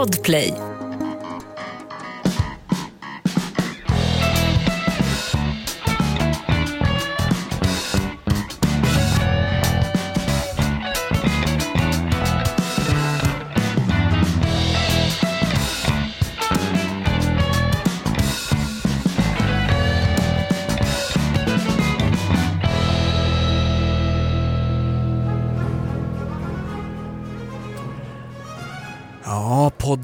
Podplay.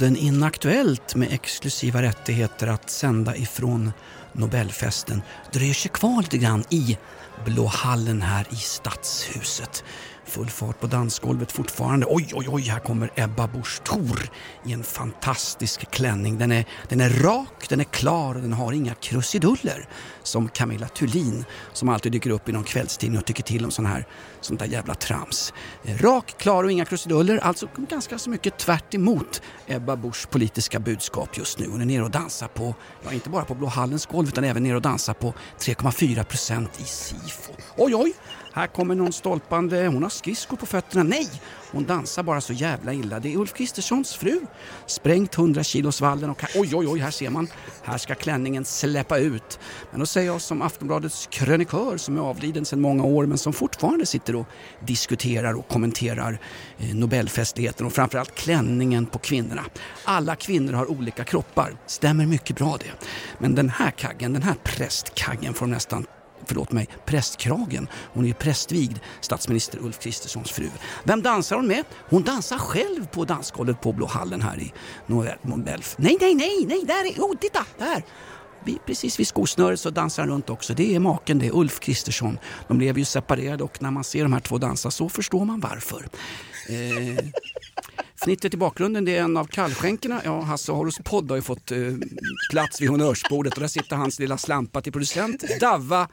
Podden Inaktuellt med exklusiva rättigheter att sända ifrån Nobelfesten dröjer sig kvar lite grann i Blå hallen här i Stadshuset. Full fart på dansgolvet fortfarande. Oj, oj, oj, här kommer Ebba Busch Thor i en fantastisk klänning. Den är, den är rak, den är klar och den har inga krusiduller. Som Camilla Thulin som alltid dyker upp i någon kvällstidning och tycker till om sån här, sånt där jävla trams. Eh, rak, klar och inga krusiduller. Alltså ganska så mycket tvärt emot Ebba Buschs politiska budskap just nu. Hon är nere och dansar på, ja inte bara på Blå hallens golv utan även nere och dansar på 3,4 procent i SIFO. Oj, oj! Här kommer någon stolpande, hon har skridskor på fötterna. Nej! Hon dansar bara så jävla illa. Det är Ulf Kristerssons fru. Sprängt 100 kilos vallen och här, oj, oj, oj, här ser man. Här ska klänningen släppa ut. Men då säger jag som Aftonbladets krönikör som är avliden sedan många år men som fortfarande sitter och diskuterar och kommenterar eh, Nobelfestligheten och framförallt klänningen på kvinnorna. Alla kvinnor har olika kroppar. Stämmer mycket bra det. Men den här kaggen, den här prästkaggen får nästan förlåt mig, prästkragen. Hon är ju prästvigd, statsminister Ulf Kristerssons fru. Vem dansar hon med? Hon dansar själv på dansgolvet på Blå hallen här i Nobelf. Nej, nej, nej, nej, där är, oh, titta, där! Vi, precis vid skosnöret så dansar han runt också. Det är maken, det är Ulf Kristersson. De lever ju separerade och när man ser de här två dansa så förstår man varför. Eh, Fnittret i bakgrunden det är en av kallskänkorna. Ja, Hasse Horos podd har ju fått eh, plats vid honnörsbordet och där sitter hans lilla slampa till producent Davva,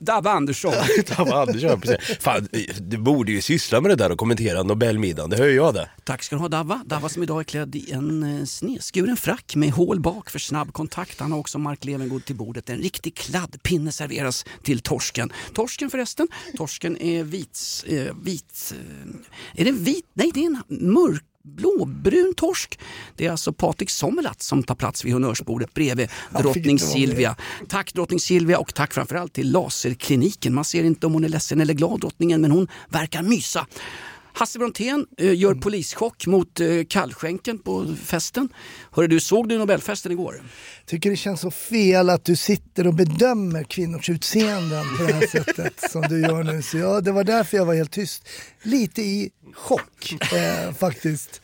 Davva Andersson. Davva Andersson, precis. Fan, du borde ju syssla med det där och kommentera Nobelmiddagen, det hör jag det. Tack ska du ha Davva. Davva som idag är klädd i en eh, snedskuren frack med hål bak för snabb kontakt. Han har också Mark Levengood till bordet. En riktig kladdpinne serveras till torsken. Torsken förresten, torsken är vit... Eh, vit eh, är det vit? Nej, det är en mörk blåbrun torsk. Det är alltså Patrik Sommerlath som tar plats vid honnörsbordet bredvid drottning Silvia. Tack drottning Silvia och tack framförallt till Laserkliniken. Man ser inte om hon är ledsen eller glad drottningen men hon verkar mysa. Hasse Brontén eh, gör polischock mot eh, kallskänken på festen. Hörru, du, såg du Nobelfesten igår? tycker det känns så fel att du sitter och bedömer kvinnors utseenden på det här sättet som du gör nu. Så jag, det var därför jag var helt tyst. Lite i chock eh, faktiskt.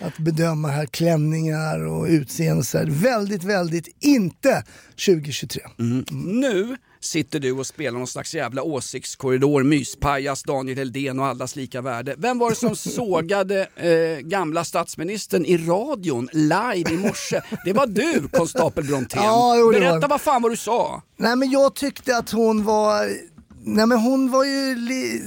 Att bedöma här klänningar och utseende. Så här. Väldigt, väldigt inte 2023. Mm. Nu sitter du och spelar någon slags jävla åsiktskorridor, myspajas, Daniel Heldén och allas lika värde. Vem var det som sågade eh, gamla statsministern i radion live i morse? Det var du, konstapel Brontén. Ja, jo, Berätta vad fan vad du sa. Nej men jag tyckte att hon var Nej men hon var ju... Li...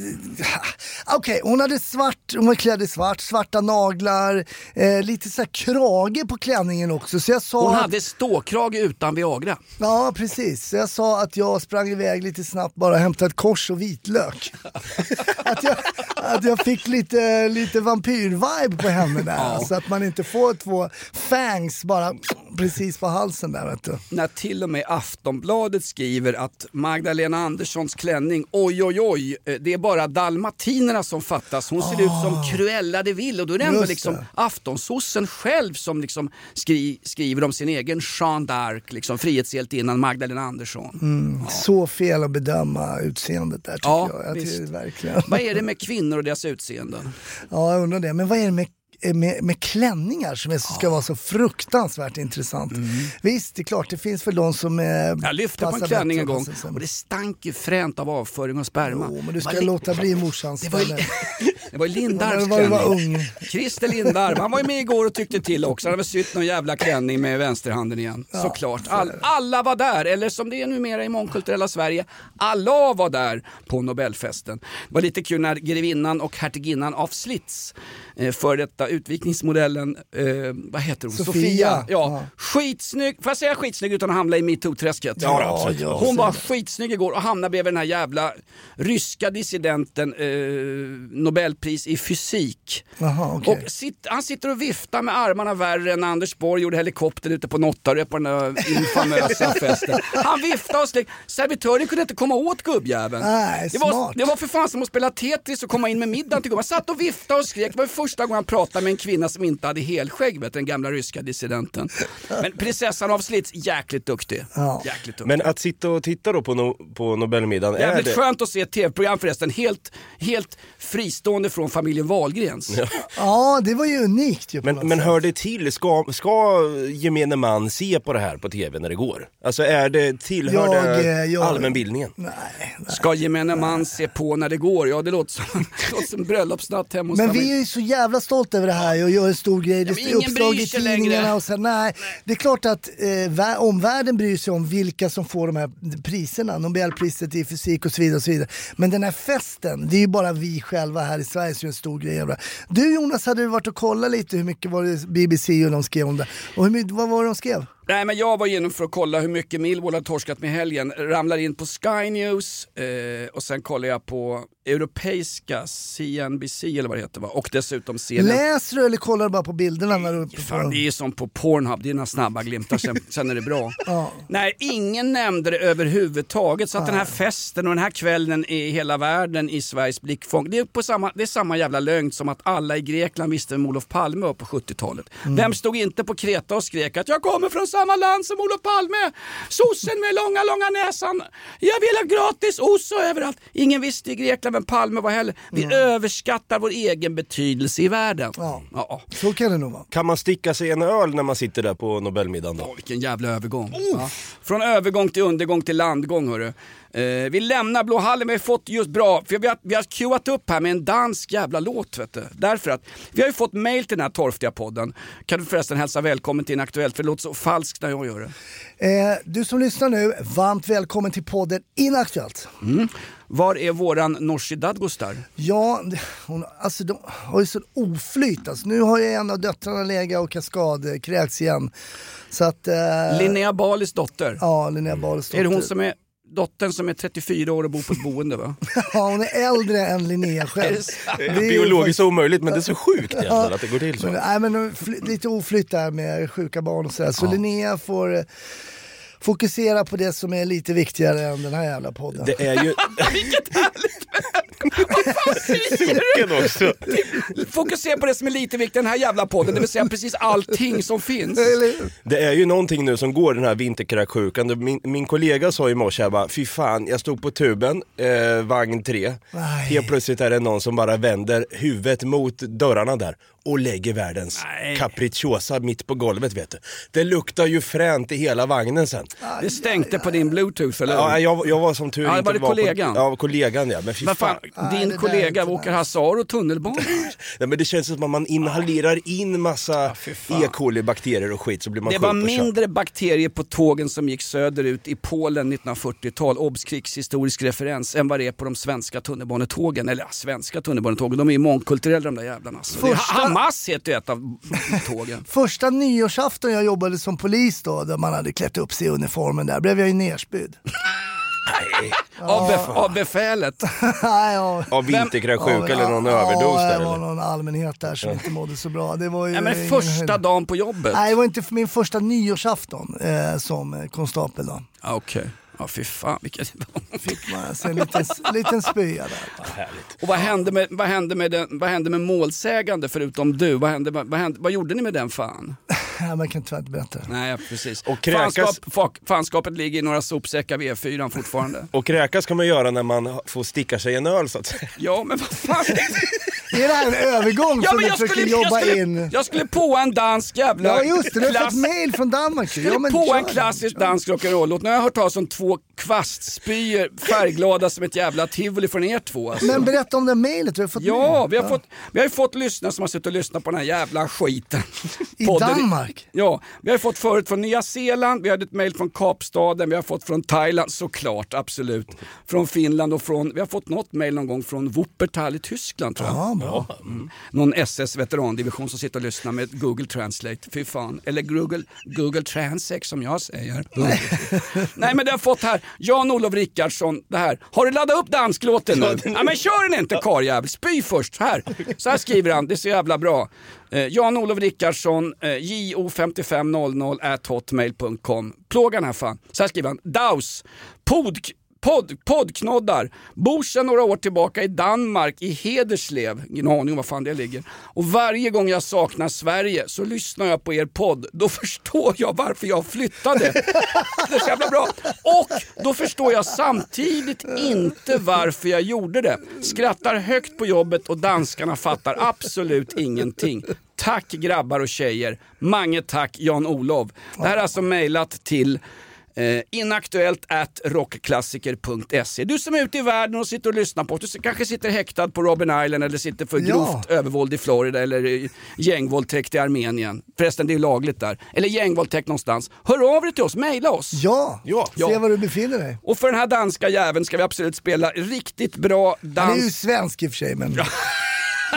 Okej, hon hade svart, hon var klädd i svart, svarta naglar, eh, lite så här krage på klänningen också. Så jag sa Hon att... hade ståkrage utan Viagra. Ja precis, så jag sa att jag sprang iväg lite snabbt bara hämtade ett kors och vitlök. att, jag, att jag fick lite, lite vampyr-vibe på henne där. Ja. Så att man inte får två fangs bara precis på halsen där vet du. När till och med Aftonbladet skriver att Magdalena Anderssons klänning, oj oj oj, eh, det är bara dalmatinerna som fattas. Hon ser ut som Cruella de Vil och då är det ändå Ah. Liksom det. aftonsossen själv som liksom skri, skriver om sin egen Jeanne d'Arc, liksom frihetshjältinnan Magdalena Andersson. Mm, Så fel att bedöma utseendet där tycker Ja, jag. jag verkligen. Vad är det med kvinnor och deras utseenden? Ja, jag undrar det. Men vad är det med med, med klänningar som är, ska vara så fruktansvärt intressant. Visst, det är klart det finns väl de som eh, Jag lyfte på en klänning en gång sämre. och det stank ju fränt av avföring och sperma. Jo, men du ska li- låta bli morsans Det var det var Lindarws du var klänning. ung. Christer Lindarw, han var ju med igår och tyckte till också. Han hade väl sytt någon jävla klänning med vänsterhanden igen. Såklart. All, alla var där, eller som det är numera i mångkulturella Sverige, alla var där på Nobelfesten. Det var lite kul när grevinnan och hertiginnan av Slits, eh, för detta utvikningsmodellen, eh, vad heter hon? Sofia. Ja, Ja. skitsnygg, får jag säga skitsnygg utan att hamna i metoo-träsket? Ja, Hon var skitsnygg igår och hamnade bredvid den här jävla ryska dissidenten, eh, Nobelpris i fysik. Jaha, okej. Och sitt, han sitter och viftar med armarna värre än Anders Borg gjorde helikoptern ute på Nottarö på den där infamösa festen. Han viftade och skrek. Servitören kunde inte komma åt gubbjäveln. Nej, det, var, smart. det var för fan som att spela Tetris och komma in med middagen till gubben. Han satt och viftade och skrek. Det var första gången han pratade med en kvinna som inte hade helskägg, vet den gamla ryska dissidenten. Men prinsessan av Slits, jäkligt duktig. Ja. Jäkligt duktig. Men att sitta och titta då på, no, på Nobelmiddagen, är Jävligt det... skönt att se ett tv-program förresten, helt, helt fristående från familjen Wahlgrens. Ja, det var ju unikt ju Men, men hör det till, ska, ska gemene man se på det här på tv när det går? Alltså är det, tillhör Jag, det eh, jag- allmänbildningen? Nej, nej. Ska gemene man se på när det går? Ja, det låter som, det låter som bröllopsnatt hemma hos Men vi är ju så jävla stolta över det här och gör en stor grej. Det ingen uppslag i tidningarna längre. och så. här, Nej, det är klart att eh, vä- omvärlden bryr sig om vilka som får de här priserna. Nobelpriset i fysik och så vidare. Och så vidare. Men den här festen, det är ju bara vi själva här i Sverige som gör en stor grej av det. Du Jonas, hade du varit och kollat lite hur mycket var det BBC och de skrev om det? Och hur, mycket- vad var det de skrev? Nej, men jag var inne för att kolla hur mycket Millwall har torskat med helgen. Ramlar in på Sky News eh, och sen kollar jag på europeiska CNBC eller vad det heter va? Och dessutom CNN. Läser du eller kollar du bara på bilderna när du Fan, det är som på Pornhub, det är några snabba glimtar, sen, sen är det bra. Ja. Nej, ingen nämnde det överhuvudtaget. Så att den här festen och den här kvällen är hela världen i Sveriges blickfång. Det är, på samma, det är samma jävla lögn som att alla i Grekland visste vem Olof Palme var på 70-talet. Vem stod inte på Kreta och skrek att jag kommer från samma land som Olof Palme? Sossen med långa, långa näsan. Jag vill ha gratis ost och överallt. Ingen visste i Grekland vem Palme var heller. Vi överskattar vår egen betydelse i världen. Ja. Ja. Så kan det nog vara. Kan man sticka sig en öl när man sitter där på Nobelmiddagen då? Åh, vilken jävla övergång. Ja. Från övergång till undergång till landgång hörru. Eh, vi lämnar Blå hallen, vi har fått just bra, för vi har, vi har queuat upp här med en dansk jävla låt vet du. Därför att vi har ju fått mail till den här torftiga podden. Kan du förresten hälsa välkommen till Inaktuellt för det låter så falskt när jag gör det. Eh, du som lyssnar nu, varmt välkommen till podden Inaktuellt. Var är våran Nooshi Dadgostar? Ja, hon, alltså de har ju sån oflyt. Alltså, nu har ju en av döttrarna legat och kaskadkräkts igen. Så att... Eh, Linnea Balis dotter. Ja, Linnea Bahlsdotter. Är det hon som är dottern som är 34 år och bor på ett boende va? Ja, hon är äldre än Linnea själv. Det är biologiskt omöjligt men det är så sjukt egentligen att det går till så. Men, nej, men lite oflytt där med sjuka barn och sådär. Så Linnea får eh, fokusera på det som är lite viktigare än den här jävla podden. Det är ju... Vilket härligt. Fokusera på det som är lite viktigt i den här jävla podden, det vill säga precis allting som finns. Det är ju någonting nu som går den här vinterkräksjukan. Min, min kollega sa i morse, jag bara, fy fan, jag stod på tuben, eh, vagn 3. Nej. Helt plötsligt är det någon som bara vänder huvudet mot dörrarna där och lägger världens Nej. capricciosa mitt på golvet vet du. Det luktar ju fränt i hela vagnen sen. Det stänkte på din bluetooth eller? Ja, jag, jag var som tur Ja, det inte var det kollegan? På, ja, kollegan ja. Men fy Men fan. fan, Nej, din är kollega åker nice. Hasaro tunnelbana. Nej, men det känns som att man inhalerar in massa fan. E. coli-bakterier och skit så blir man Det var och mindre bakterier på tågen som gick söderut i Polen 1940-tal, obs krigshistorisk referens, än vad det är på de svenska tunnelbanetågen. Eller ja, svenska tunnelbanetågen, de är ju mångkulturella de där jävlarna. Alltså. Första- Hamas heter ju ett av tågen. Första nyårsafton jag jobbade som polis då, där man hade klätt upp sig i uniformen där, blev jag ju nerspydd. Av, bef- av befälet. Nej, ja. Av vinterkräksjuka eller någon ja, överdos där det var eller? någon allmänhet där som inte mådde så bra. Det var ju Ja, men första höjd. dagen på jobbet. Nej, det var inte för min första nyårsafton eh, som konstapel då. Ja, Okej, ja fy fan vilken Fick man alltså en liten, liten spya där. Härligt. Och vad hände med, vad hände med, den, vad hände med målsägande förutom du? Vad, hände, vad, hände, vad gjorde ni med den fan? Nej, man kan tyvärr inte berätta. Nej precis. Och kräkas- Fanskap, fa- fanskapet ligger i några sopsäckar vid E4 fortfarande. Och kräkas kan man göra när man får sticka sig en öl så att säga. Ja men vad fan. Är det här en övergång Ja, som du jag, försöker skulle, jobba jag, skulle, in? jag skulle på en dansk jävla Ja just det, du har fått mail från Danmark ju. skulle ja, på en klassisk dansk rock'n'roll-låt. Nu har jag hört talas om två kvastspyor färgglada som ett jävla tivoli från er två. Alltså. Men berätta om det mejlet, du har fått Ja, mail. vi har, fått, vi har ju fått lyssnare som har suttit och lyssnat på den här jävla skiten. I Podden. Danmark? Ja, vi har fått förut från Nya Zeeland, vi hade ett mejl från Kapstaden, vi har fått från Thailand, såklart, absolut. Från Finland och från, vi har fått något mejl någon gång från Wuppertal i Tyskland tror jag. Ja, bra. Mm. Någon SS veterandivision som sitter och lyssnar med Google Translate. Fy fan. Eller Google, Google Transex som jag säger. Nej men det har fått här, Jan-Olof Rickardsson, det här. Har du laddat upp dansklåten nu? Ja men kör den inte karljävel, spy först. Här. Så här skriver han, det är så jävla bra. Eh, Jan-Olof Rickardsson, eh, jo5500 at hotmail.com. Plågan här fan. Så här skriver han, Daus, pod, podd, poddknoddar, bor sedan några år tillbaka i Danmark, i Hederslev. Ingen aning om var fan det ligger. Och varje gång jag saknar Sverige så lyssnar jag på er podd. Då förstår jag varför jag flyttade. Det är så jävla bra. Och då förstår jag samtidigt inte varför jag gjorde det. Skrattar högt på jobbet och danskarna fattar absolut ingenting. Tack grabbar och tjejer. Mange tack Jan-Olov. Det här är alltså mejlat till Eh, inaktuellt at rockklassiker.se. Du som är ute i världen och sitter och lyssnar på oss, du kanske sitter häktad på Robben Island eller sitter för Ja. grovt övervåld i Florida eller gängvåldtäkt i Armenien. Förresten, det är lagligt där. Eller gängvåldtäkt någonstans. Hör av dig till oss, mejla oss. Ja, Ja. se Ja. var du befinner dig. Och för den här danska jäveln ska vi absolut spela riktigt bra Han är ju dans. svensk i och för sig men...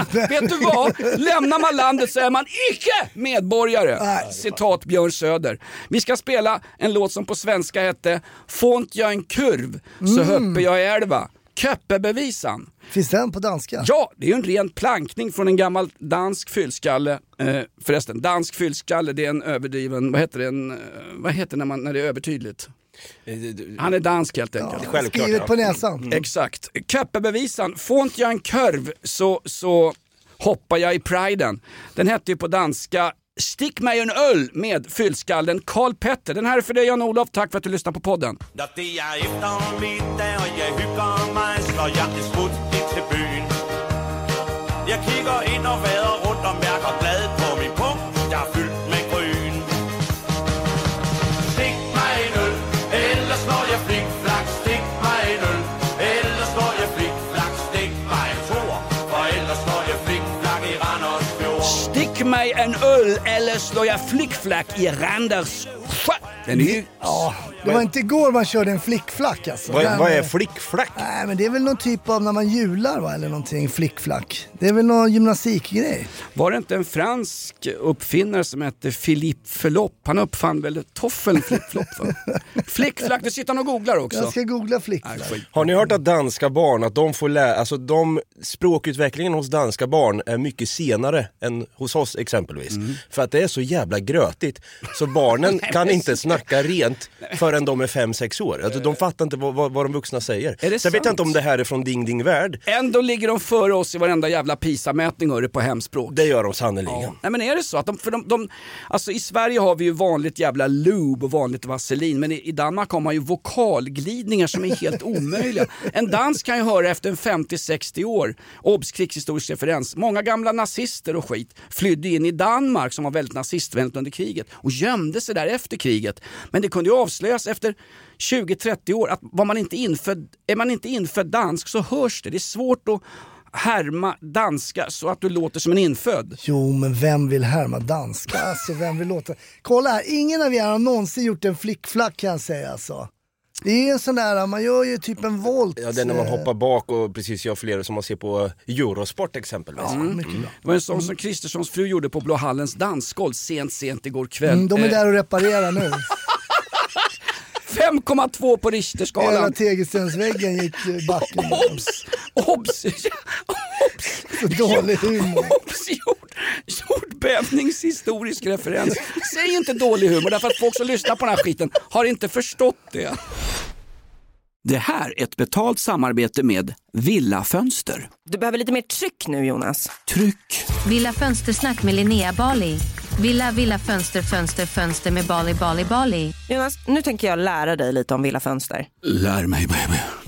Vet du vad? Lämnar man landet så är man icke medborgare. Nej. Citat Björn Söder. Vi ska spela en låt som på svenska hette Font jag en kurv så höppe jag älva. Köppebevisan. Finns den på danska? Ja, det är en ren plankning från en gammal dansk fyllskalle. Eh, förresten, dansk fyllskalle det är en överdriven, vad heter det, en, eh, vad heter det när, man, när det är övertydligt? Han är dansk helt enkelt. Självklart. Skrivet ja. på näsan. Exakt. Köppebevisan. Får inte jag en kurv så, så hoppar jag i priden. Den hette ju på danska Stick mig en öl med fyllskallen Karl Petter. Den här är för dig Jan-Olof, tack för att du lyssnar på podden. Når Stick mig en öl eller slår jag flickflack i Randers sjö. Den är ju... Ja, det var inte igår man körde en flickflack alltså. Vad, vad är flickflack? Nej men det är väl någon typ av när man hjular va, eller någonting, flickflack. Det är väl någon gymnastikgrej. Var det inte en fransk uppfinnare som hette Philippe Förlopp? Han uppfann väl toffeln flickflopp va? Flickflack, du sitter och googlar också. Jag ska googla flickflack. Har ni hört att danska barn, att de får lära, alltså de, språkutvecklingen hos danska barn är mycket senare än hos oss exempelvis. Mm. För att det är så jävla grötigt. Så barnen kan inte snacka rent förrän de är 5-6 år. Alltså, de fattar inte vad, vad, vad de vuxna säger. Är det Sen vet jag inte om det här är från Ding Ding Värld. Ändå ligger de före oss i varenda jävla PISA-mätning hörru, på hemspråk. Det gör de sannerligen. Ja. Nej men är det så att de, för de, de, alltså i Sverige har vi ju vanligt jävla lube och vanligt vaselin men i, i Danmark har man ju vokalglidningar som är helt omöjliga. En dans kan ju höra efter en 50-60 år, obs krigshistorisk referens, många gamla nazister och skit flydde in i Danmark som var väldigt nazistvänligt under kriget och gömde sig där efter kriget. Men det kunde ju avslöjas efter 20-30 år att var man inte infödd, är man inte infödd dansk så hörs det. Det är svårt att härma danska så att du låter som en infödd. Jo men vem vill härma danska? Alltså vem vill låta... Kolla här, ingen av er har någonsin gjort en flickflack kan jag säga alltså. Det är en sån där, man gör ju typ en volt. Ja, det är när man eh, hoppar bak och precis gör flera som man ser på Eurosport exempelvis. Ja, mycket bra. Det var en sån som Kristerssons fru gjorde på Blå Hallens dansgolv sent, sent igår kväll. Mm, de är Eh, där och reparerar nu. 5,2 på Hela Richterskalan. tegelstensväggen gick i backen. Obs! Obs! Obs! Så dålig humor. Obs! Jord, jordbävningshistorisk referens. Säg inte dålig humor därför att folk som lyssnar på den här skiten har inte förstått det. Det här är ett betalt samarbete med Villa Fönster. Du behöver lite mer tryck nu Jonas. Tryck! Villa Fönstersnack med Linnea Bali. Villa, villa, fönster, fönster, fönster med Bali, Bali, Bali. Jonas, nu tänker jag lära dig lite om Villa Fönster. Lär mig baby.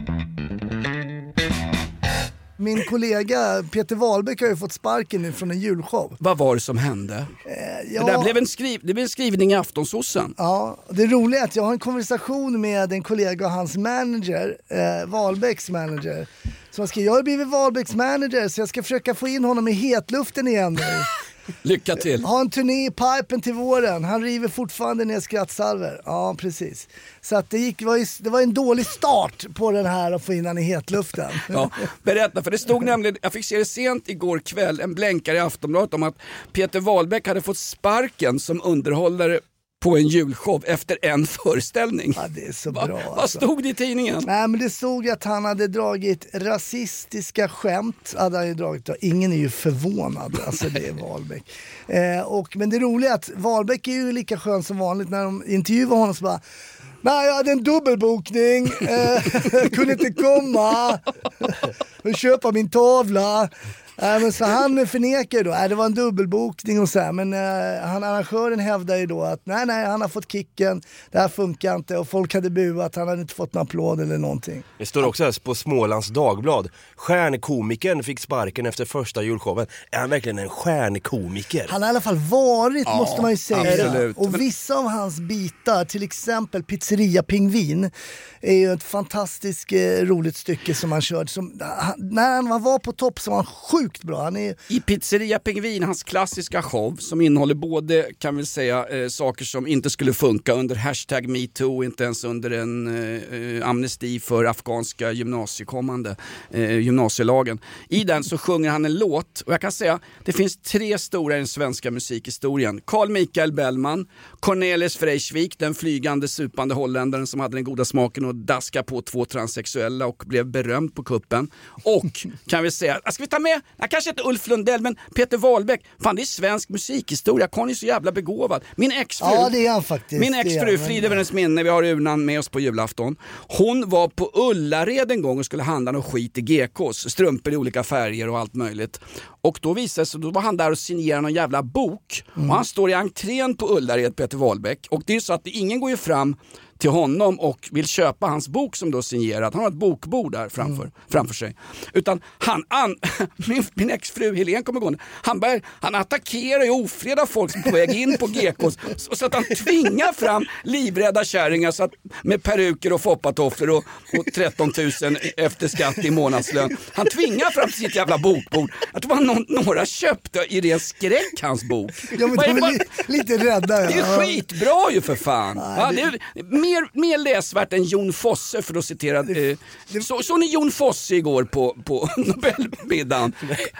Min kollega Peter Wahlbeck har ju fått sparken nu från en julshow. Vad var det som hände? Ja, Det där blev en, skriv, det blev en skrivning i Aftonsossen. Ja, det roliga är att jag har en konversation med en kollega och hans manager, eh, Wahlbecks manager. Som skriver, jag har blivit Wahlbecks manager så jag ska försöka få in honom i hetluften igen nu. Lycka till. Ha en turné i pipen till våren. Han river fortfarande ner skrattsalver. Ja, precis. Så att det, gick, var ju, det var en dålig start på den här att få in han i hetluften. Ja, berätta, för det stod nämligen, jag fick se det sent igår kväll, en blänkare i Aftonbladet om att Peter Wahlbeck hade fått sparken som underhållare på en julshow efter en föreställning. Ja, det är så Va, bra. vad alltså. stod det i tidningen? Nej men det stod att han hade dragit rasistiska skämt. Hade han dragit. Ingen är ju förvånad, alltså det är Wahlbeck. Eh, och, men det roliga är att Wahlbeck är ju lika skön som vanligt när de intervjuar honom så bara Nej, jag hade en dubbelbokning, eh, kunde inte komma, vill köpa min tavla. Äh, men så han förnekar ju då, äh, det var en dubbelbokning och så här, men eh, han, arrangören hävdar ju då att nej, nej, han har fått kicken, det här funkar inte och folk hade buat, han hade inte fått någon applåd eller någonting. Det står också här på Smålands Dagblad. Stjärnkomikern fick sparken efter första julshowen. Är han verkligen en stjärnkomiker? Han har i alla fall varit måste man ju säga. absolut. Och vissa av hans bitar, till exempel Pizzeria Pingvin, är ju ett fantastiskt eh, roligt stycke som han kört. Som, han, när han var på topp så var han sjukt bra. Han är, I Pizzeria Pingvin, hans klassiska show som innehåller både, kan vi säga, eh, saker som inte skulle funka under hashtag metoo, inte ens under en eh, eh, amnesti för afghanska gymnasiekommande, eh, gymnasielagen. I den så sjunger han en låt och jag kan säga, det finns tre stora i den svenska musikhistorien. Carl Michael Bellman, Cornelis Vreeswijk, den flygande supande holländaren som hade den goda smaken att daska på två transsexuella och blev berömd på kuppen. Och kan vi säga, ska vi ta med, nej, kanske inte Ulf Lundell men Peter Wahlbeck, fan det är svensk musikhistoria, Conny är så jävla begåvad. Min exfru, ja det är han faktiskt. min exfru, frid över hennes minne, vi har urnan med oss på julafton. Hon var på Ullared en gång och skulle handla något skit i GKs, strumpor i olika färger och allt möjligt. Och då visade sig, då var han där och signerade någon jävla bok. Mm. Och han står i entrén på Ullared, Peter Wahlbeck. Och det är så att ingen går ju fram till honom och vill köpa hans bok som då är signerad. Han har ett bokbord där framför, Mm. framför sig. Utan han, an, min, min exfru Helene kommer gående, han, han attackerar och ofredar folk på väg in på GKs. Så, så att han tvingar fram livrädda kärringar så att, med peruker och foppatofflor och, och 13 000 efter skatt i månadslön. Han tvingar fram sitt jävla bokbord. Jag tror att några köpte i ren skräck hans bok. Ja, men de är- li, lite rädda. det är ju ja. skitbra ju för fan. Ja, det är mer, mer läsvärt än Jon Fosse för att citera. Eh, så, så ni Jon Fosse igår på, på Nobelmiddagen?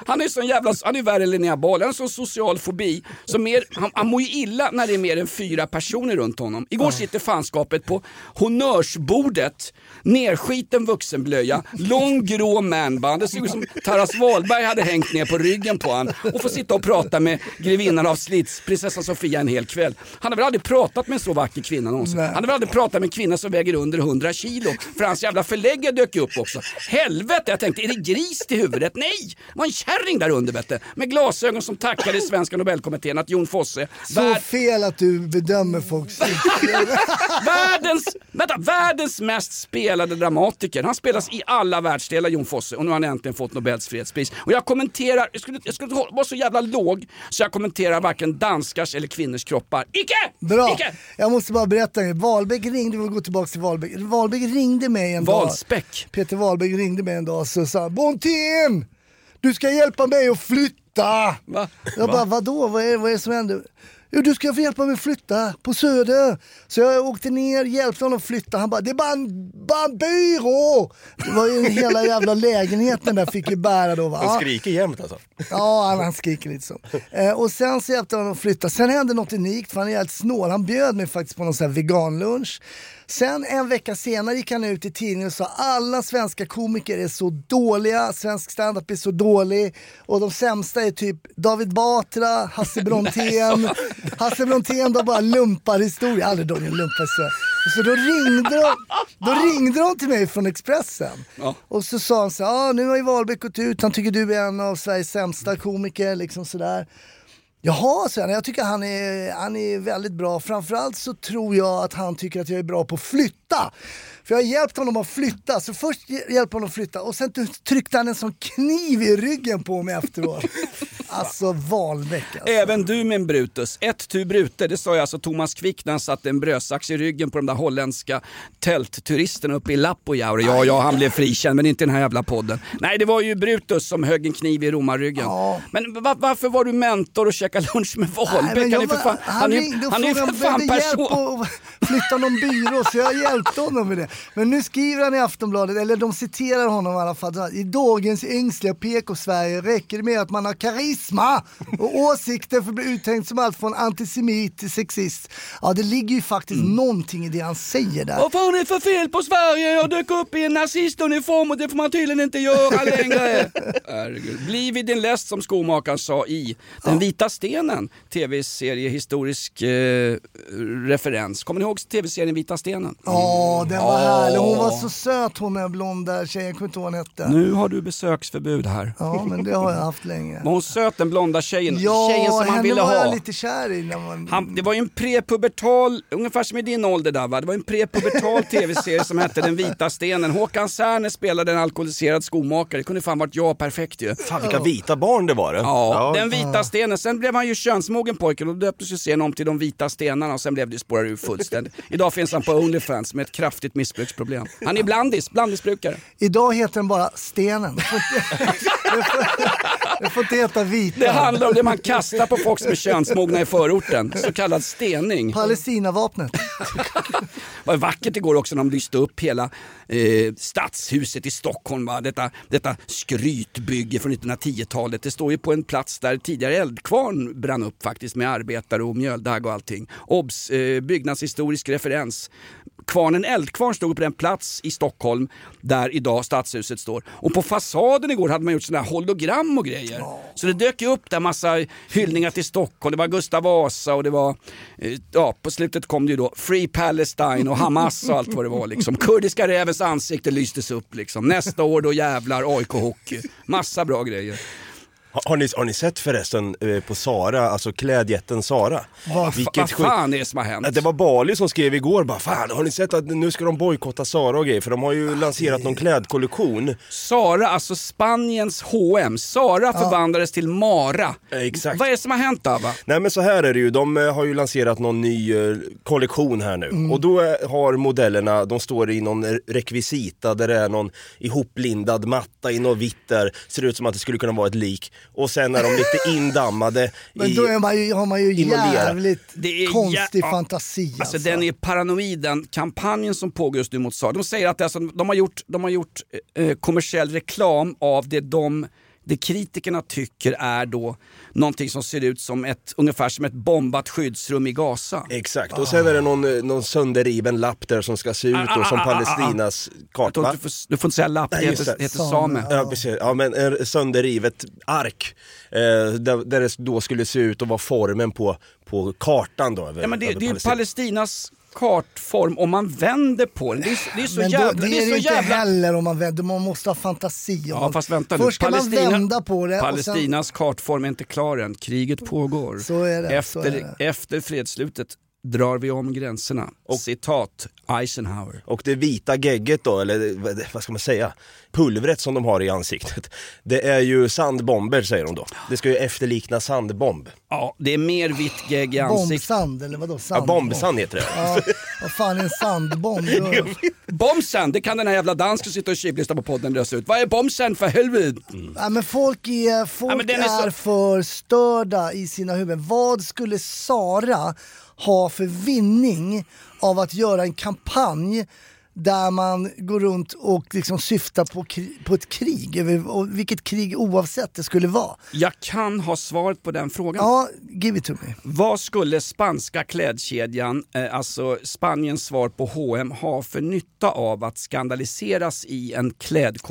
Han är sån jävla, han är värre än Linnea Bali, han har sån social fobi. Så mer, han, han mår ju illa när det är mer än fyra personer runt honom. Igår sitter fanskapet på honnörsbordet, nerskiten vuxenblöja, lång grå manband. Det ser ut som Taras Wahlberg hade hängt ner på ryggen på han och får sitta och prata med grevinnan av Slits, prinsessan Sofia en hel kväll. Han har väl aldrig pratat med en så vacker kvinna någonsin. Han har väl aldrig prata med en kvinna som väger under 100 kilo. För hans jävla förläggare dök upp också. Helvete, jag tänkte, är det gris till huvudet? Nej, det var en kärring där under du. Med glasögon som tackade svenska nobelkommittén att Jon Fosse, Så värld, fel att du bedömer folks världens, vänta, världens mest spelade dramatiker. Han spelas i alla världsdelar Jon Fosse och nu har han äntligen fått Nobels fredspris. Och jag kommenterar, jag skulle, jag skulle vara så jävla låg så jag kommenterar varken danskars eller kvinnors kroppar. Icke! Bra! Icke! Jag måste bara berätta en grej. Wahlbeck ringde, vi vill gå tillbaka till Wahlbeck. Wahlbeck ringde mig en dag. Valspäck. Peter Wahlbeck ringde mig en dag och så sa han, Brontén! Du ska hjälpa mig att flytta! Va? Jag bara, vadå? Vad är, vad är det som händer? Jo, du ska få hjälpa mig flytta på Söder. Så jag åkte ner, hjälpte honom att flytta. Han bara, det är bara en, bara en byrå! Det var ju hela jävla lägenheten där fick ju bära då. Va? Han skriker jämt alltså. Ja, han, han skriker lite så. Eh, och sen så hjälpte jag honom att flytta. Sen hände något unikt, för han är jävligt snål. Han bjöd mig faktiskt på någon sån här veganlunch. Sen en vecka senare gick han ut i tidningen och sa alla svenska komiker är så dåliga, svensk standup är så dålig och de sämsta är typ David Batra, Hasse Brontén. Hasse Brontén då bara lumpar historia, Jag har aldrig dragit en lumparhistoria. Och Så då ringde, de, då ringde de till mig från Expressen. Ja. Och så sa han så här, ah, nu har ju Wahlbeck gått ut, han tycker du är en av Sveriges sämsta komiker, liksom sådär. Jaha, sen jag tycker han är, han är väldigt bra. Framförallt så tror jag att han tycker att jag är bra på att flytta. För jag har hjälpt honom att flytta. Så först hjälpte honom att flytta och sen tryckte han en sån kniv i ryggen på mig efteråt. Alltså Wahlbeck alltså. Även du min Brutus. Ett tu brute, det sa ju alltså Thomas Quick när han satte en brödsax i ryggen på de där holländska tältturisterna uppe i Lappojaure. Ja, ja, han blev frikänd, men inte i den här jävla podden. Nej, det var ju Brutus som högg en kniv i romarryggen. Ja. Men va- varför var du mentor och käkade lunch med Wahlbeck? Han är för var- fan, han är, han är ju för fan hjälp person. att flytta någon byrå så jag hjälpte honom med det. Men nu skriver han i Aftonbladet, eller de citerar honom i alla fall. I dagens ängsliga PK-Sverige räcker det med att man har karisma och åsikter för att bli uttänkt som allt från antisemit till sexist. Ja, det ligger ju faktiskt Mm. någonting i det han säger där. Vad fan är det för fel på Sverige? Jag dök upp i en nazistuniform och det får man tydligen inte göra längre. Herregud. Vid din läst som skomakaren sa i Den vita stenen, tv-serie historisk eh, referens. Kommer ni ihåg tv-serien Vita stenen? Ja, den var Ja. härlig. Hon var så söt hon den blonda tjejen, jag kommer inte ihåg vad hon hette. Nu har du besöksförbud här. Ja, men det har jag haft länge. Var hon söt den blonda tjejen? Ja, tjejen som han ville var ha. jag lite kär i när man... Han, det var ju en prepubertal, ungefär som i din ålder där va? Det var en prepubertal tv-serie som hette Den vita stenen. Håkan Särner spelade en alkoholiserad skomakare. Det kunde fan varit jag perfekt ju. Fan vilka vita barn det var det. Ja, den vita stenen. Sen blev han ju könsmogen pojken och då döptes ju serien om till De vita stenarna och sen blev det ju spårar ur fullständigt. Idag finns han på Onlyfans med ett kraftigt missbruksproblem. Han är blandis, blandisbrukare. Idag heter den bara Stenen. Det får inte, det får, det får inte heta Vita. Det handlar om det man kastar på folk som är könsmogna i förorten. Så kallad stening. Palestinavapnet. Var vackert igår också när de lyste upp hela eh, stadshuset i Stockholm. Va? Detta, detta skrytbygge från 1910-talet. Det står ju på en plats där tidigare eldkvarn brann upp faktiskt med arbetare och mjöldagg och allting. Obs! Eh, byggnadshistorisk referens. Kvarnen Eldkvarn stod på den plats i Stockholm där idag stadshuset står. Och på fasaden igår hade man gjort sådana här hologram och grejer. Så det dök ju upp där massa hyllningar till Stockholm. Det var Gustav Vasa och det var, eh, ja på slutet kom det ju då Free Palestine och Hamas och allt vad det var liksom. Kurdiska rävens ansikte lystes upp liksom. Nästa år då jävlar AIK Hockey. Massa bra grejer. Har, har, ni, har ni sett förresten eh, på Sara, alltså klädjätten Sara? Vad vad fan är det som har hänt? Det var Bali som skrev igår bara fan har ni sett att nu ska de bojkotta Sara och grejer för de har ju lanserat någon klädkollektion. Sara, alltså Spaniens H&M. Sara förvandlades till Mara. exakt. Vad är det som har hänt då? Va? Nej men så här är det ju, de eh, har ju lanserat någon ny eh, kollektion här nu och då eh, har modellerna, de står i någon rekvisita där det är någon ihoplindad matta i något vitt där, ser ut som att det skulle kunna vara ett lik och sen är de lite indammade Men i... då är man ju, har man ju jävligt Det är konstig jä- ja. fantasi. Alltså den är paranoid den kampanjen som pågår just nu mot Sara. De säger att alltså, de har gjort, de har gjort eh, kommersiell reklam av det de det kritikerna tycker är då någonting som ser ut som ett, ungefär som ett bombat skyddsrum i Gaza. Exakt, och sen är det någon, någon sönderriven lapp där som ska se ut då som ah, ah, ah, ah. Palestinas karta. Du, får, du får inte säga lapp, det heter, heter Same. Ja precis, ja men en sönderrivet ark eh, där, där det då skulle se ut att vara formen på, på kartan då över, Ja, men det, över det är. Palestinas kartform om man vänder på den. Det är, det är så Men då, jävla... det är det inte jävla... heller om man vänder, man måste ha fantasi. Ja Man- fast vänta nu. Först ska man vända på det och sen, Palestinas kartform är inte klar än. Kriget pågår. Så är det, efter, så är det. efter fredsslutet drar vi om gränserna. Citat Eisenhower. Och det vita gegget då, eller vad- ska man säga, pulvret som de har i ansiktet. Det är ju sandbomber säger de då. Det ska ju efterlikna sandbomb. Ja, det är mer vitt gegg i ansiktet. bombsand eller vadå? Ja, Sand, bombsand heter det. Ja, vad fan är en sandbomb? Bomsen, det kan den här jävla dansken sitta och tjuvlyssna på podden lösa ut. Vad är bomsen för helvete? Ja, men folk är, folk Ja, men är är, så- för störda i sina huvuden. Vad skulle Sara ha för vinning av att göra en kampanj där man går runt och liksom syftar på, på ett krig, över- och vilket krig oavsett det skulle vara. Jag kan ha svaret på den frågan. Ja, give it to me. Vad skulle spanska klädkedjan, eh, alltså Spaniens svar på H&M ha för nytta av att skandaliseras i en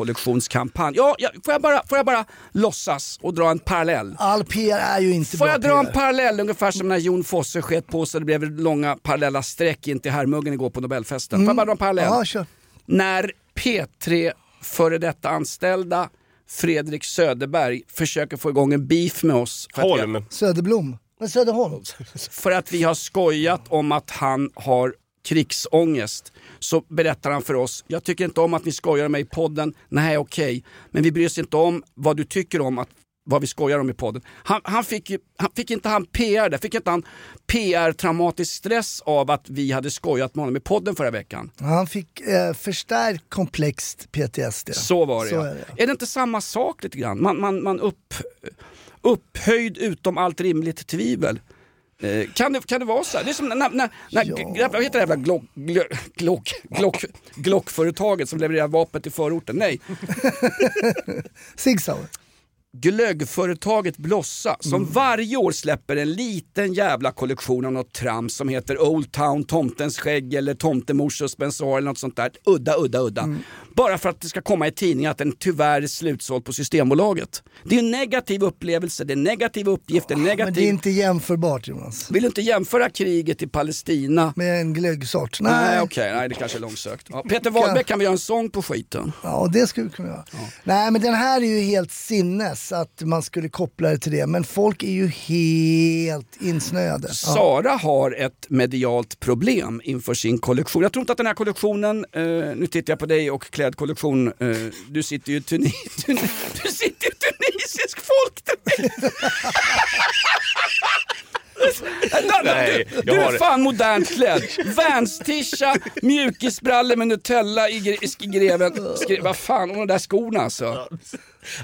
klädkollektionskampanj? Ja, ja, får, jag bara, får jag bara låtsas och dra en parallell? All PR är ju inte Får jag dra en PR. parallell ungefär som när Jon Fosse sket på sig det blev långa parallella streck in till herrmuggen igår på Nobelfesten. Får jag bara dra en parallell? Ja, kör. När P3 före detta anställda Fredrik Söderberg försöker få igång en beef med oss för att, vi, Holm. Söderblom. Men Söderholm. för att vi har skojat om att han har krigsångest så berättar han för oss, jag tycker inte om att ni skojar om mig i podden, nej okej, men vi bryr oss inte om vad du tycker om att vad vi skojar om i podden. Han, han fick, ju, han, fick inte han PR där? Fick inte han PR-traumatisk stress av att vi hade skojat med honom i podden förra veckan? Han fick eh, förstärkt komplext PTSD. Så var det, Så ja. är det. Är det inte samma sak lite grann? Man, man, man upp, upphöjd utom allt rimligt tvivel. Eh, kan, det, kan det vara så här? Det är som när, när, när Ja. vad heter det jävla Glock, Glock, Glock, Glock, Glockföretaget som levererar vapen till förorten? Nej, Sig Sauer. Glöggföretaget Blossa som Mm. varje år släpper en liten jävla kollektion av något trams som heter Old Town, Tomtens skägg eller Tomtemors suspensor eller något sånt där. Udda, udda, udda. Mm. Bara för att det ska komma i tidningen att den tyvärr är slutsåld på Systembolaget. Det är en negativ upplevelse, det är en negativ uppgift, det är en Men det är negativ... inte jämförbart Jonas. Vill du inte jämföra kriget i Palestina? Med en glöggsort. Nej, Nej, okej, nej det kanske är långsökt. Ja, Peter Wahlbeck kan vi göra en sång på skiten? Ja, det skulle vi kunna göra. Nej, men den här är ju helt sinnes att man skulle koppla det till det. Men folk är ju helt insnöade. Ja. Sara har ett medialt problem inför sin kollektion. Jag tror inte att den här kollektionen, eh, nu tittar jag på dig och klädkollektion, eh, du sitter ju i Tuni- Tuni- tunisisk folkdräkt. Nej, du, du är fan modernt klädd. Vans-tisha, mjukisbrallor med Nutella i, gre- i greven. Skre, vad fan, och de där skorna alltså.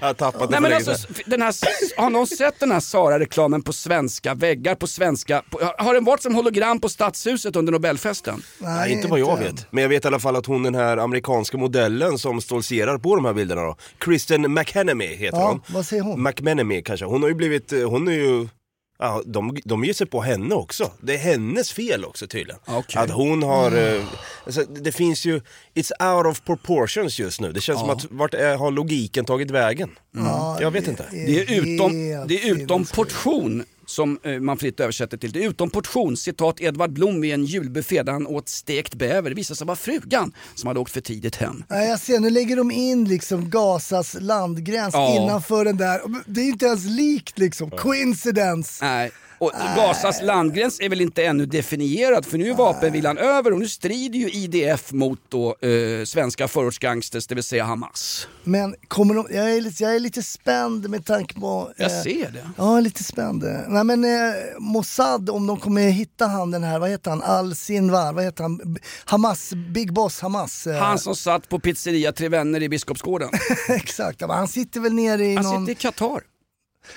Jag har tappat Nej, men alltså, den här, har någon sett den här Sara-reklamen på svenska väggar? På svenska, på, har den varit som hologram på Stadshuset under Nobelfesten? Nej, inte vad jag vet. Men jag vet i alla fall att hon den här amerikanska modellen som stoltserar på de här bilderna då. Kristen McHenemy heter Ja, hon. vad säger hon? McMenemy kanske. Hon har ju blivit, eh, hon är ju Ja, de, de ger sig på henne också. Det är hennes fel också tydligen. Okej. Att hon har, eh, alltså, det finns ju, it's out of proportions just nu. Det känns som att vart är, har logiken tagit vägen? Ja, Jag vet inte. Det är utom, det är utom portion som eh, man fritt översätter till. Det utom portion, citat Edvard Blom vid en julbuffé där han åt stekt bäver. Det visade sig vara frugan som hade åkt för tidigt hem. Nej, jag ser, nu lägger de in liksom Gazas landgräns Ja. innanför den där. Det är inte ens likt liksom. Coincidence. Nej. Och Gazas landgräns är väl inte ännu definierad för nu är vapenvilan över och nu strider ju IDF mot då, eh, svenska förortsgangsters, det vill säga Hamas. Men kommer de, jag, är lite, jag är lite spänd med tanke på... Jag eh, ser det. Ja, lite spänd. Nej men eh, Mossad, om de kommer hitta han den här, vad heter han, Al-Sinwar, vad heter han, Hamas, Big Boss Hamas. eh, Han som satt på pizzeria Tre Vänner i Biskopsgården. Exakt, han sitter väl nere i Han någon... sitter i Qatar.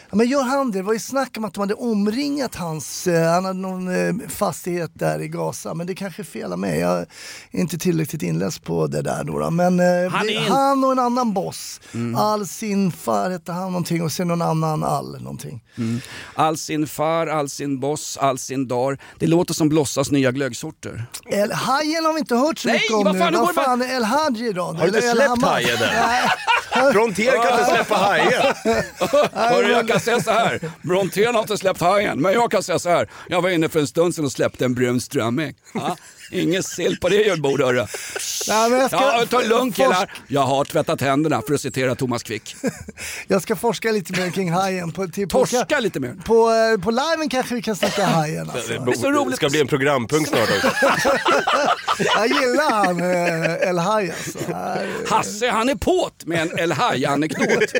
Ja, men gör han det? Det var ju snack om att de hade omringat hans, eh, han hade någon eh, fastighet där i Gaza, men det kanske är fel av mig. Jag är inte tillräckligt inläst på det där då. då. Men eh, Han det, en- han och en annan boss, Al Sinfar hette han någonting och sen någon annan Al någonting. All sin far, all sin boss, all sin dar. Det låter som Blossas nya glöggsorter. El Hajen har vi inte hört så Nej, mycket om vad fan, nu Vad fan El Hadji då? Har du inte släppt hajen än? Frontier kan inte släppa hajen. Jag kan säga så här. Brontén har inte släppt hajen, men jag kan säga så här. Jag var inne för en stund sedan och släppte en brun strömming. Ja. Ingen sill på det julbordet hörru. Jag, ska, Ja, ta en lugn forsk- killar. Jag har tvättat händerna för att citera Thomas Quick. jag ska forska lite mer kring hajen. På, till, på, Torska lite mer. på, eh, på liven kanske vi kan snacka hajen. Alltså. Det så roligt. ska bli en programpunkt snart också. Jag gillar han eh, El Haj alltså. Hasse han är påt med en El Haj-anekdot.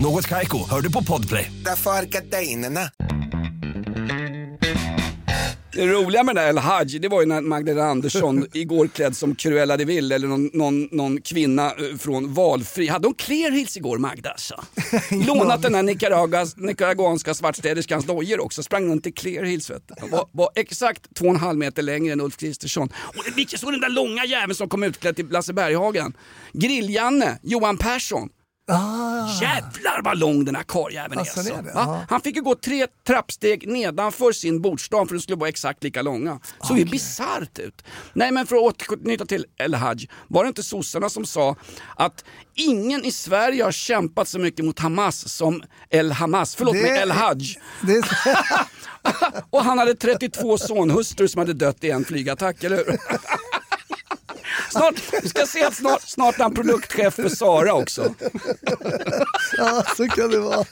Något Kaiko, hör du på Podplay. Därför är. Det roliga med den där El Haj, det var ju när Magdalena Andersson igår klädd som Cruella de Vil eller någon, någon, någon kvinna eh, från valfri. Hade hon Clear Hills igår Magda alltså? Lånat den här Nicaraguas, nicaraguanska svartstäderskans dojor också. Sprang runt i Clear Hills vet du. Var, var exakt två och en halv meter längre än Ulf Kristersson. Och det vilken så den där långa jäveln som kom utklädd till Lasse Berghagen. Grill-Janne, Johan Persson. Jävlar vad lång den här karljäveln. Alltså, är Alltså. ja. Han fick ju gå tre trappsteg nedanför sin bordsdam för de skulle vara exakt lika långa. Såg ju bisarrt ut. Nej men för att återknyta till El Haj, var det inte sossarna som sa att ingen i Sverige har kämpat så mycket mot Hamas som El Hamas, förlåt Det- mig, El Haj. Det Och han hade 32 sonhustrur som hade dött i en flygattack, eller hur? Snart, vi ska se att snart, snart är han produktchef för Sara också. ja, så kan det vara.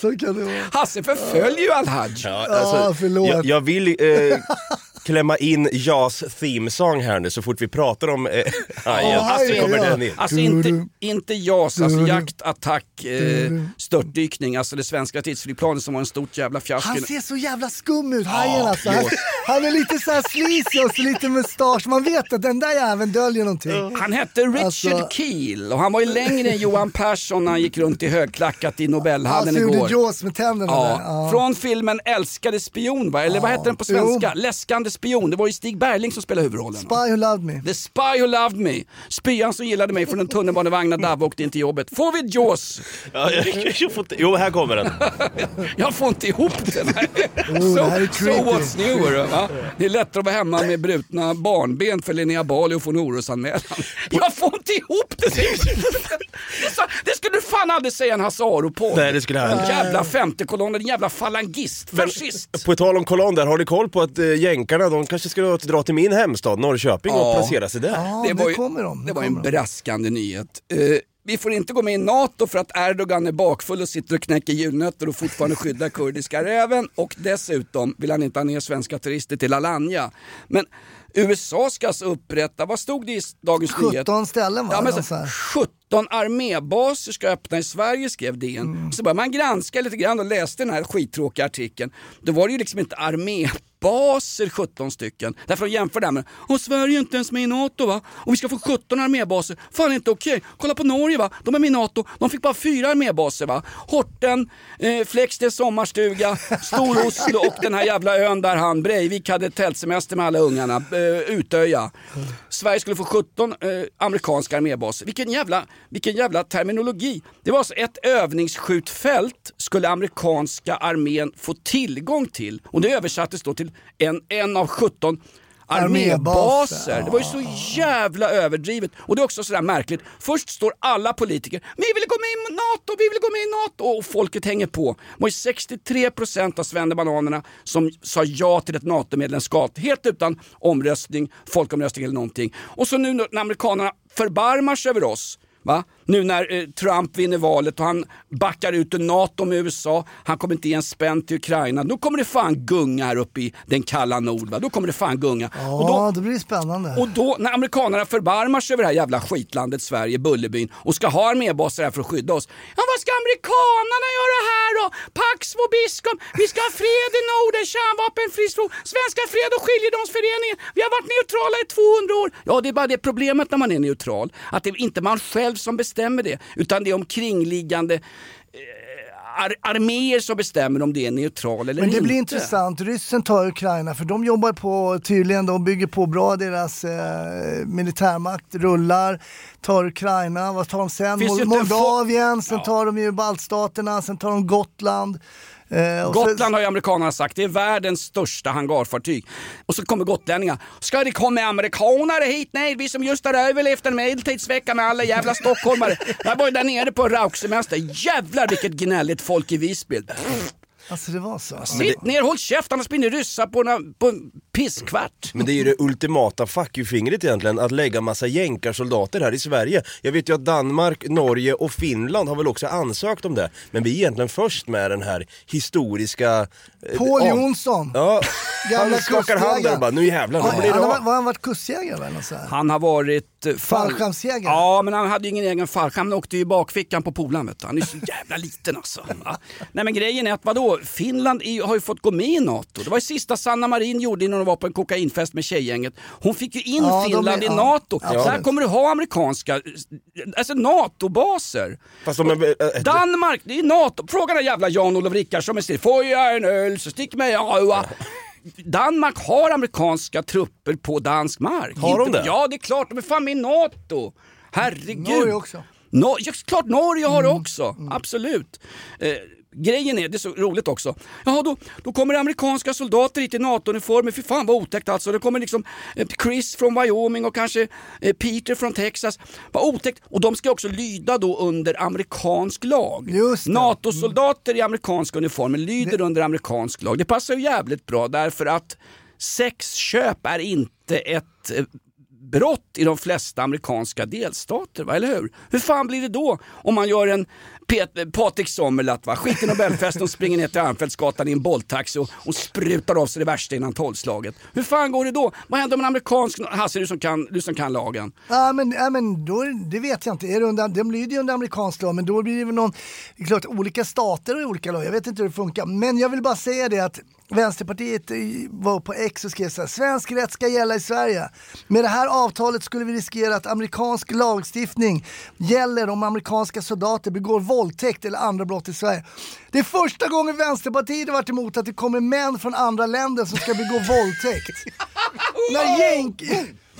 Så kan det vara. Hasse förföljer ju Al Haj. Ja, Ja, förlåt. jag, jag vill eh, klämma in Jas theme song här nu så fort vi pratar om eh, hajen. Ja, hajen, så kommer ja. den in. Alltså inte, inte JAS, alltså jakt, attack, eh, störtdykning, alltså det svenska tidsflygplanet som var en stort jävla fiasko. Han ser så jävla skum ut, hajen alltså. Han, han är lite så här sleazy och så lite mustasch. Man vet att den där jäveln döljer någonting. Han hette Richard Alltså- Keel och han var ju längre än Johan Persson när han gick runt i högklackat i Han Nobelhallen som gjorde igår. Jaws med tänderna där. Ja, Ja. från filmen Älskade spion va? Eller vad Ja. hette den på svenska? Jo. Läskande spion. Det var ju Stig Bergling som spelade huvudrollen. Spy Who Loved Me. The Spy Who Loved Me. Spyan som gillade mig från en tunnelbanevagn när Davva åkte in till jobbet. Får vi Jaws? Ja, jag, jag får inte, jo, här kommer den. Jag får inte ihop den här. Oh, det här är so, so what's new? Va? Det är lättare att vara hemma med brutna barnben för Linnea Bali och få en orosanmälan. Jag får inte ihop det! Det, skulle du fan aldrig säga en Hasse Aro-podd. Nej, det skulle jag aldrig. jävla femtekolonn, en jävla falangist, fascist. På tal om kolonn där, har ni koll på att eh, jänkarna de kanske ska dra till min hemstad Norrköping och Ja. placera sig där? Ja, det det, var ju, kommer de. det var ju en kommer de. braskande nyhet. Eh, vi får inte gå med i NATO för att Erdogan är bakfull och sitter och knäcker julnötter och fortfarande skyddar kurdiska räven och dessutom vill han inte ha ner svenska turister till Alanya. Men USA ska alltså upprätta, vad stod det i Dagens Nyheter? 17 ställen va? Ja, men Någon så, här. 17 armébaser ska öppna i Sverige skrev DN. Mm. Så började man granska lite grann och läste den här skittråkiga artikeln. Då var det ju liksom inte armébaser 17 stycken. Därför de jämför det här med, och Sverige är inte ens med i NATO va? Och vi ska få 17 armébaser. Fan det inte okej. Kolla på Norge va? De är med i NATO. De fick bara fyra armébaser va? Horten, eh, Flextens sommarstuga, Stor-Oslo och den här jävla ön där han Breivik hade tältsemester med alla ungarna. Eh, Utöja. Sverige skulle få 17 eh, amerikanska armébaser. Vilken jävla, vilken jävla terminologi. Det var alltså ett övningsskjutfält skulle amerikanska armén få tillgång till. Och det översattes då till en, en av 17 armébaser. Det var ju så jävla överdrivet. Och det är också sådär märkligt. Först står alla politiker, vi vill gå med i NATO, vi vill gå med i NATO. Och folket hänger på. Det var ju 63% av svennebananerna som sa ja till ett NATO-medlemskap. Helt utan omröstning, folkomröstning eller någonting. Och så nu när amerikanerna förbarmar sig över oss Va? Nu när eh, Trump vinner valet och han backar ut ur NATO med USA, han kommer inte ge en spänn till Ukraina. Då kommer det fan gunga här uppe i den kalla nord. Va? Då kommer det fan gunga. och då, Ja, då blir det spännande. och då när amerikanerna förbarmar sig över det här jävla skitlandet Sverige, Bullerbyn och ska ha armébaser här för att skydda oss. Ja vad ska amerikanerna göra här då? Pax vobiscum, vi ska ha fred i Norden, kärnvapenfri zon, Svenska fred och skiljedomsföreningen. Vi har varit neutrala i 200 år. Ja det är bara det problemet när man är neutral, att det är inte man själv som bestämmer det, utan det är omkringliggande ar arméer som bestämmer om det är neutral eller Men det inte. blir intressant. Ryssen tar Ukraina för de jobbar på, tydligen, de bygger på bra. Deras eh, militärmakt rullar. Tar Ukraina, vad tar de sen? Finns inte Moldavien, sen tar de ju baltstaterna, sen tar de Gotland. Eh, Gotland sen... Gotland har ju amerikanerna sagt, det är världens största hangarfartyg. Och så kommer gotlänningar. Ska det komma amerikanare hit? Nej, vi som just har överlevt en medeltidsvecka med alla jävla stockholmare. Jag var ju där nere på rauksemester. Jävlar vilket gnälligt folk i Visby. Alltså det var så. Sitt ner, håll käft annars blir ni ryssar på, en- på en pisskvart. Men det är ju det ultimata fuck you-fingret egentligen, att lägga massa jänkarsoldater här i Sverige. Jag vet ju att Danmark, Norge och Finland har väl också ansökt om det. Men vi är egentligen först med den här historiska... eh, Paul av- Jonsson. Ja, han skakar hand där och bara, nu jävlar, nu blir han det har, av. var han varit kustjägare eller något så här? Han har varit... eh, fall- Fallskärmsjägare? Ja, men han hade ju ingen egen fallskärm. Han åkte ju i bakfickan på polaren. vet du. Han är så jävla liten alltså. Va? Nej men grejen är att vadå, Finland är, har ju fått gå med i NATO. Det var ju sista Sanna Marin gjorde innan hon var på en kokainfest med tjejgänget. Hon fick ju in Ja, Finland är- i ja, NATO. Absolut. här kommer du ha amerikanska, alltså NATO-baser. Fast de är, äh, Danmark, det är NATO. Fråga den jävla Jan-Olof Rickardsson med stil. Får jag en öl så stick mig ja. Danmark har amerikanska trupper på dansk mark. Har de Inte- det? Ja, det är klart. De är fan med i NATO. Herregud. Norge också. No, ja, klart Norge har det också, absolut. Eh, grejen är, det är så roligt också, Jaha, då, då kommer det amerikanska soldater hit i NATO-uniformer, fy fan vad otäckt alltså. Det kommer liksom eh, Chris från Wyoming och kanske eh, Peter från Texas. Vad otäckt. Och de ska också lyda då under amerikansk lag. Det. NATO-soldater i amerikanska uniformer lyder under amerikansk lag. Det passar ju jävligt bra därför att sexköp är inte ett eh, brott i de flesta amerikanska delstater, va? eller hur? Hur fan blir det då om man gör en Pet- Patrik Sommerlath, va? skiter i Nobelfesten och springer ner till Armfältsgatan i en bolltaxi och, och sprutar av sig det värsta innan tolvslaget. Hur fan går det då? Vad händer om en amerikansk... Hasse, du som kan, du som kan lagen. Ja men, ja, men då, det vet jag inte. Är det under, de lyder ju under amerikansk lag men då blir det väl någon, det är klart olika stater och olika lag. Jag vet inte hur det funkar. Men jag vill bara säga det att Vänsterpartiet eh, var på X och skrev så här, svensk rätt ska gälla i Sverige. Med det här avtalet skulle vi riskera att amerikansk lagstiftning gäller om amerikanska soldater begår våldtäkt eller andra brott i Sverige. Det är första gången Vänsterpartiet har varit emot att det kommer män från andra länder som ska begå våldtäkt. När jänk...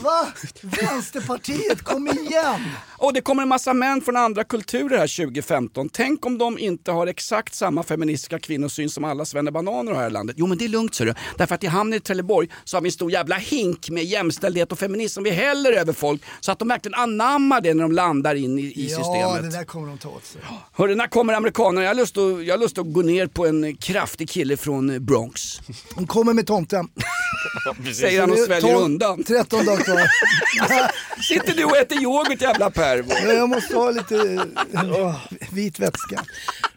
Va? Vänsterpartiet, kom igen! Och det kommer en massa män från andra kulturer här 2015. Tänk om de inte har exakt samma feministiska kvinnosyn som alla svennebananer har här i landet. Jo men det är lugnt ser du. Därför att i hamnen i Trelleborg så har vi en stor jävla hink med jämställdhet och feminism som vi häller över folk så att de verkligen anammar det när de landar in i, i Ja, systemet. det där kommer de ta åt sig. Hörru, när kommer amerikanerna? Jag har, lust att, jag har lust att gå ner på en kraftig kille från Bronx. De kommer med tomten. Säger han och sväljer 12 undan. 13 dagar kvar. Sitter du och äter yoghurt jävla pervo? Ja, Jag måste ha lite eh, vit vätska.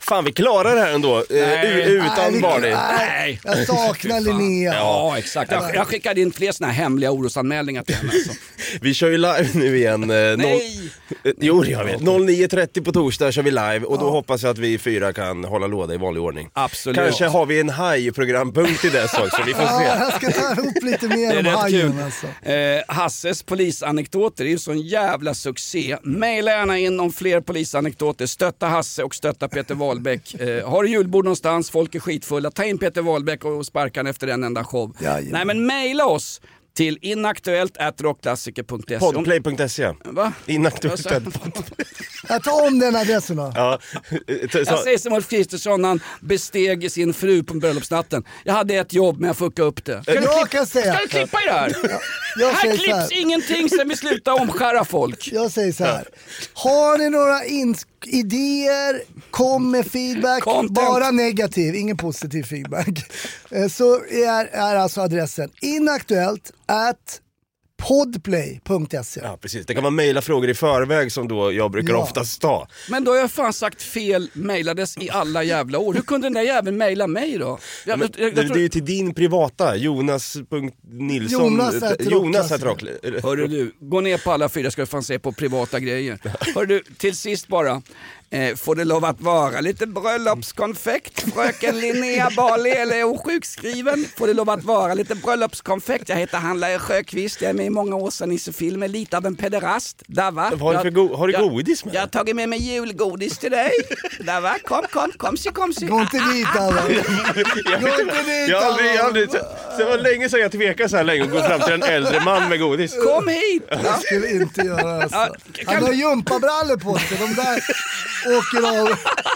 Fan vi klarar det här ändå, eh, Nej. u- utan Nej, vi- Barney. nej, Jag saknar Linnea. Ja, exakt. Jag, jag skickade in fler såna här hemliga orosanmälningar till henne. Alltså. Vi kör ju live nu igen. eh, noll- Nej! Eh, Jo, det jag vet. 09.30 på torsdag kör vi live och då hoppas jag att vi fyra kan hålla låda i vanlig ordning. Absolut. Kanske har vi en haj-programpunkt till dess också, vi får Ja, se. jag ska ta ihop lite mer om hajen alltså. Eh, Hasses polisanekdoter är ju sån jävla succé. Maila gärna in om fler polisanekdoter. Stötta Hasse och stötta Peter Wahlbeck. Eh, har du julbord någonstans, folk är skitfulla, ta in Peter Wahlbeck och sparka han efter en enda show. Jajamän. Nej men maila oss till inaktuellt.rockklassiker.se. Om- Podplay.se. Va? Inaktuellt. Sa- Jag tar om den adressen då. Ja. Jag säger som Ulf Kristersson han besteg sin fru på bröllopsnatten. Jag hade ett jobb men jag fuckade upp det. Ska du, Jag klipp- kan säga, ska du klippa i det här? jag här säger så klipps här. ingenting sen vi slutar omskära folk. Jag säger så här. Har ni några idéer, kom med feedback. Content. Bara negativ, ingen positiv feedback. Eh, Så är, är alltså adressen inaktuellt at podplay.se. ja, precis. Det kan man mejla frågor i förväg som då jag brukar Ja. oftast ta. Men då har jag fan sagt fel mailades i alla jävla år. Hur kunde den där jäveln mejla mig då? Jag, Men, jag, jag, det, tror- det är ju till din privata, Jonas.Nilsson. Jonas Jonas rock, Hörru du, gå ner på alla fyra ska du fan se på privata grejer. Hörru du, till sist bara. Eh, får det lov att vara lite bröllopskonfekt? Fröken Linnea Bali, eller är hon sjukskriven? Får det lov att vara lite bröllopskonfekt? Jag heter Handlare Sjöqvist, jag är med i många Åsa-Nisse-filmer, lite av en pederast. Dava. Har du go- har du jag- godis med? Jag har tagit med mig julgodis till dig. Dava, kom, kom, komsi, komsi. Gå inte dit alla. Gå inte dit Jag aldrig, det var länge sedan jag tvekade så här länge och gå fram till en äldre man med godis. Kom hit! Jag skulle inte göra alltså. Ja, kan Han har gympabrallor på sig, de där åker av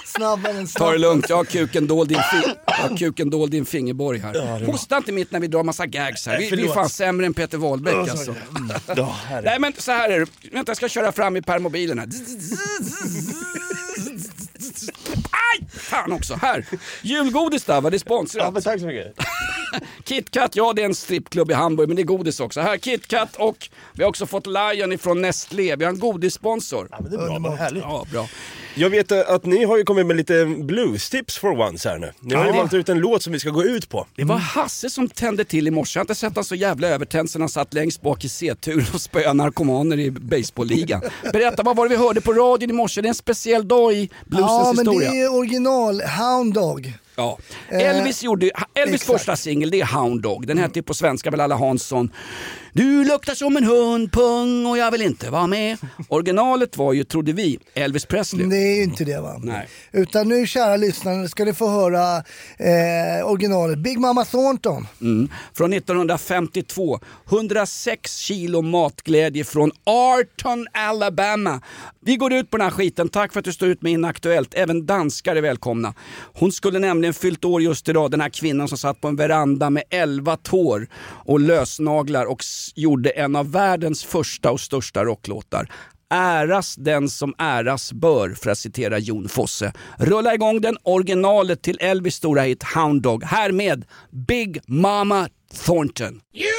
snabbare än Ta det snabbt. lugnt, jag har kuken dold i en, fi- jag har kuken dold i en fingerborg här. Hosta inte mitt när vi drar massa gags här. Vi, vi är fan sämre än Peter Wahlbeck alltså. Ja. Nej men så här är det, vänta jag ska köra fram i permobilen här. Aj! Fan också, här. Julgodis där va, det är Ja, sponsrat. men tack så mycket. KitKat, ja det är en strippklubb i Hamburg men det är godis också. Här KitKat och vi har också fått Lion ifrån Nestlé. Vi har en godissponsor. Ja, men det är bra, vad härligt. Ja, bra. Jag vet eh, att ni har ju kommit med lite blues-tips for once här nu. Ni har ju valt ut en låt som vi ska gå ut på. Det var Hasse som tände till i morse. Jag har inte sett han så jävla övertänd sen han satt längst bak i C-turen och spöade narkomaner i baseballligan. Berätta, vad var det vi hörde på radion i morse? Det är en speciell dag i bluesens Ja men historia. det är original Hound Dog. Ja. Eh, Elvis, gjorde, Elvis exakt. första singel det är Hound Dog. Den hette ju på svenska väl alla Hansson. Du luktar som en hund, pung och jag vill inte vara med. Originalet var ju, trodde vi, Elvis Presley. Det är ju inte det va? Nej. Utan nu kära lyssnare ska ni få höra eh, originalet Big Mama Thornton. Mm. Från 1952. 106 kilo matglädje från Arton, Alabama. Vi går ut på den här skiten. Tack för att du står ut med Inaktuellt. Även danskar är välkomna. Hon skulle nämligen fyllt år just idag, den här kvinnan som satt på en veranda med 11 tår och lösnaglar och gjorde en av världens första och största rocklåtar. Äras den som äras bör, för att citera Jon Fosse. Rulla igång den originalet till Elvis stora hit Hound Dog. Här med Big Mama Thornton. Yeah!